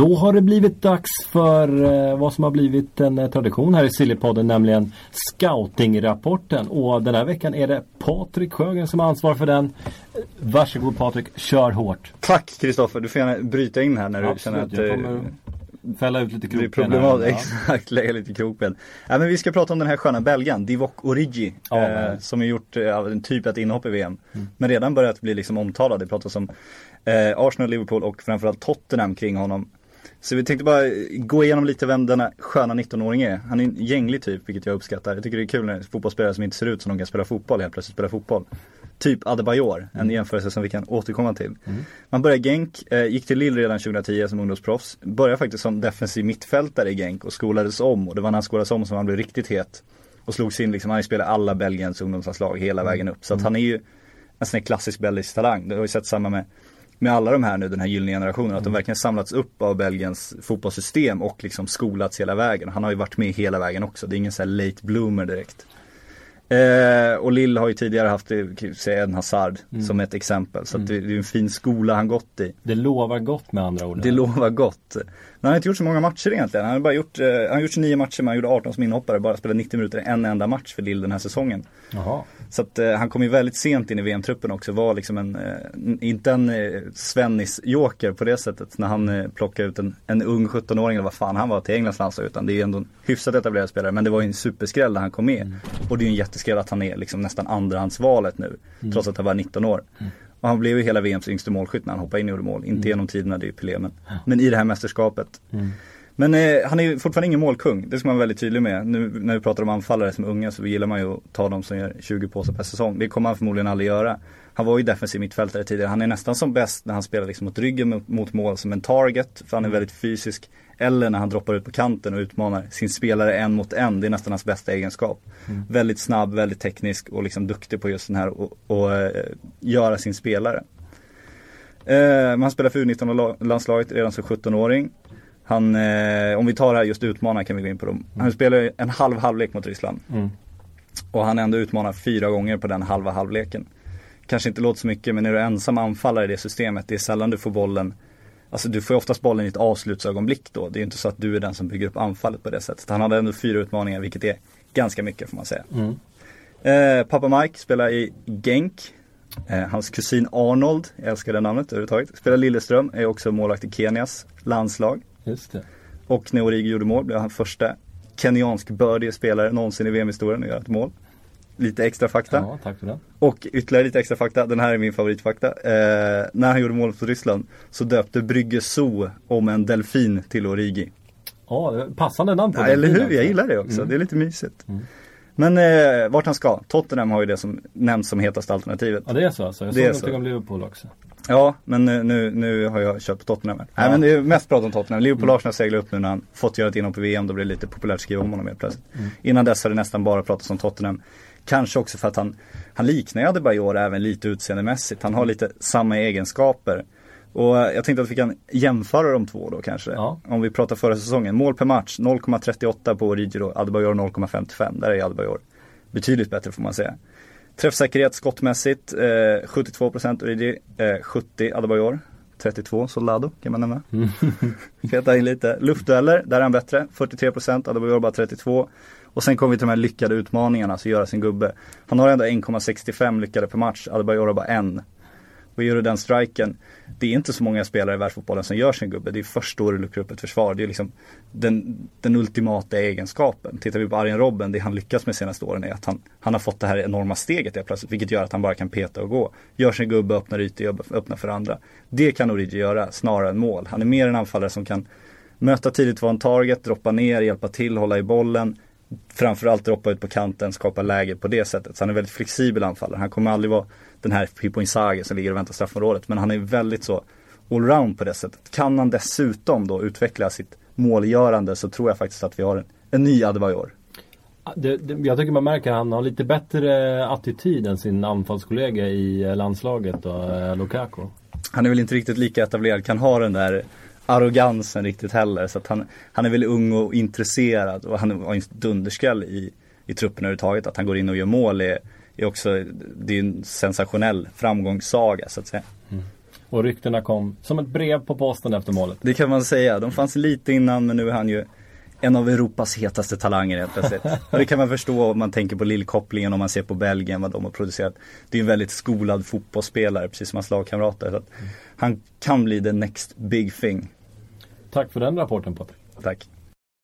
Då har det blivit dags för eh, vad som har blivit en eh, tradition här i Sillypodden, nämligen scoutingrapporten. Och den här veckan är det Patrik Sjögren som har ansvar för den. Varsågod Patrik, kör hårt. Tack Kristoffer, du får gärna bryta in här när du Absolut, känner att jag kommer fälla ut lite krokben. problematiskt. Exakt, lägga lite krokben. Ja, men vi ska prata om den här sköna belgaren, Divock Origi. Ja, eh, Mm. som har gjort eh, typ ett inhopp i VM. Men redan börjat bli liksom omtalad. Det pratas om eh, Arsenal, Liverpool och framförallt Tottenham kring honom. Så vi tänkte bara gå igenom lite vem denna sköna 19-åring är. Han är en gänglig typ, vilket jag uppskattar. Jag tycker det är kul när fotbollsspelare som inte ser ut som de kan spela fotboll helt plötsligt spelar fotboll. Typ Adebayor, en jämförelse som vi kan återkomma till. Man började Genk, eh, gick till Lille redan 2010 som ungdomsproffs. Började faktiskt som defensiv mittfältare i Genk och skolades om. Och det var när han skolades om som han blev riktigt het. Och slogs in liksom, han spelat alla Belgiens ungdomslandslag hela vägen upp. Så att han är ju en sån här klassisk belgisk talang. Det har ju sett samma med med alla de här nu, den här gyllene generationen, att de verkligen samlats upp av Belgiens fotbollssystem och liksom skolats hela vägen. Han har ju varit med hela vägen också, det är ingen sån här late bloomer direkt. Eh, och Lill har ju tidigare haft, eh, säga, en Hazard som ett exempel. Så att det, det är en fin skola han gått i. Det lovar gott med andra ord. Det lovar gott. Men han har inte gjort så många matcher egentligen. Han har bara gjort, eh, han har gjort 29 matcher men han gjorde 18 som inhoppare. Bara spelat 90 minuter en enda match för Lill den här säsongen. Jaha. Så att eh, han kom ju väldigt sent in i VM-truppen också. Var liksom en, eh, inte en eh, Svennis-joker på det sättet. När han eh, plockade ut en, en ung 17-åring eller vad fan han var till Englands landslag. Utan det är ju ändå en hyfsat etablerad spelare. Men det var ju en superskräll när han kom med. Och det är ju en jätteskräll att han är liksom nästan andrahandsvalet nu. Trots att han var 19 år. Och han blev ju hela VMs yngste målskytt när han hoppade in och gjorde mål. Inte genom tiderna, det är ju Pelé. Men, men i det här mästerskapet. Men eh, han är ju fortfarande ingen målkung, det ska man vara väldigt tydlig med. Nu när vi pratar om anfallare som är unga så gillar man ju att ta dem som gör 20 påsar per säsong. Det kommer han förmodligen aldrig göra. Han var ju defensiv mittfältare tidigare. Han är nästan som bäst när han spelar liksom mot ryggen mot, mål som en target, för han är väldigt fysisk. Eller när han droppar ut på kanten och utmanar sin spelare en mot en. Det är nästan hans bästa egenskap. Väldigt snabb, väldigt teknisk och liksom duktig på just den här och, och eh, göra sin spelare. Eh, han spelar för U19-landslaget redan som 17-åring. Han, eh, om vi tar det här just utmanar kan vi gå in på dem. Han spelar ju en halv halvlek mot Ryssland. Mm. Och han ändå utmanar fyra gånger på den halva halvleken. Kanske inte låter så mycket men när du är ensam anfallare i det systemet, det är sällan du får bollen Alltså du får ju oftast bollen i ett avslutsögonblick då. Det är ju inte så att du är den som bygger upp anfallet på det sättet. Han hade ändå fyra utmaningar vilket är ganska mycket får man säga. Mm. Eh, pappa Mike spelar i Genk. Eh, hans kusin Arnold, jag älskar det namnet överhuvudtaget, spelar Lilleström, är också målvakt i Kenias landslag. Just det. Och när Origi gjorde mål blev han första kenyansk-bördige spelare någonsin i VM-historien att göra ett mål. Lite extra fakta. Ja, tack för det. Och ytterligare lite extra fakta, den här är min favoritfakta. Eh, när han gjorde mål för Ryssland så döpte Brygge Zoo om en delfin till Origi. Ja, passande namn på Ja, eller hur, jag också. gillar det också. Mm. Det är lite mysigt. Men eh, vart han ska, Tottenham har ju det som nämns som hetaste alternativet. Ja, det är så alltså. Jag Det såg någonting så. om Liverpool också. Ja, men nu, nu, har jag kört på Tottenham här. Nej men det är mest prat om Tottenham. Liverpool Arsenal seglar upp nu när han fått göra ett inhopp i VM. Då blir det lite populärt att skriva om honom helt plötsligt. Innan dess har det nästan bara pratats om Tottenham. Kanske också för att han, han liknar ju Adebayor även lite utseendemässigt. Han har lite samma egenskaper. Och eh, jag tänkte att vi kan jämföra de två då kanske. Ja. Om vi pratar förra säsongen. Mål per match 0,38 på Origi då. Adebayor 0,55. Där är Adebayor betydligt bättre får man säga. Träffsäkerhet skottmässigt, eh, 72% Origi, eh, 70 Adebayor. 32 Soldado kan man nämna. Feta in lite. Luftdueller, där är han bättre. 43% Adebayor bara 32. Och sen kommer vi till de här lyckade utmaningarna, alltså göra sin gubbe. Han har ändå 1,65 lyckade per match, Adebayor har bara en. Och gör du den striken, det är inte så många spelare i världsfotbollen som gör sin gubbe. Det är först då du luckrar upp ett försvar. Det är liksom den, den ultimata egenskapen. Tittar vi på Arjen Robben, det han lyckats med senaste åren är att han, han har fått det här enorma steget helt plötsligt. Vilket gör att han bara kan peta och gå. Gör sin gubbe, öppnar ytor, öppnar för andra. Det kan Origi göra snarare än mål. Han är mer en anfallare som kan möta tidigt, vara en target, droppa ner, hjälpa till, hålla i bollen. Framförallt droppa ut på kanten, skapa läge på det sättet. Så han är väldigt flexibel anfallare. Han kommer aldrig vara den här Pippo Inzaghi som ligger och väntar straffområdet. Men han är väldigt så allround på det sättet. Kan han dessutom då utveckla sitt målgörande så tror jag faktiskt att vi har en, en ny Adebayor. Det, det, jag tycker man märker att han har lite bättre attityd än sin anfallskollega i landslaget och eh, Lukaku. Han är väl inte riktigt lika etablerad, kan ha den där arrogansen riktigt heller. Så att han, han är väl ung och intresserad och han har ju en dunderskräll i, i truppen överhuvudtaget. Att han går in och gör mål är, är också, det är en sensationell framgångssaga så att säga. Och ryktena kom som ett brev på posten efter målet. Det kan man säga. De fanns lite innan men nu är han ju en av Europas hetaste talanger helt plötsligt. Och det kan man förstå om man tänker på lillkopplingen om man ser på Belgien vad de har producerat. Det är en väldigt skolad fotbollsspelare precis som hans lagkamrater. Så att han kan bli the next big thing. Tack för den rapporten Patrik. Tack.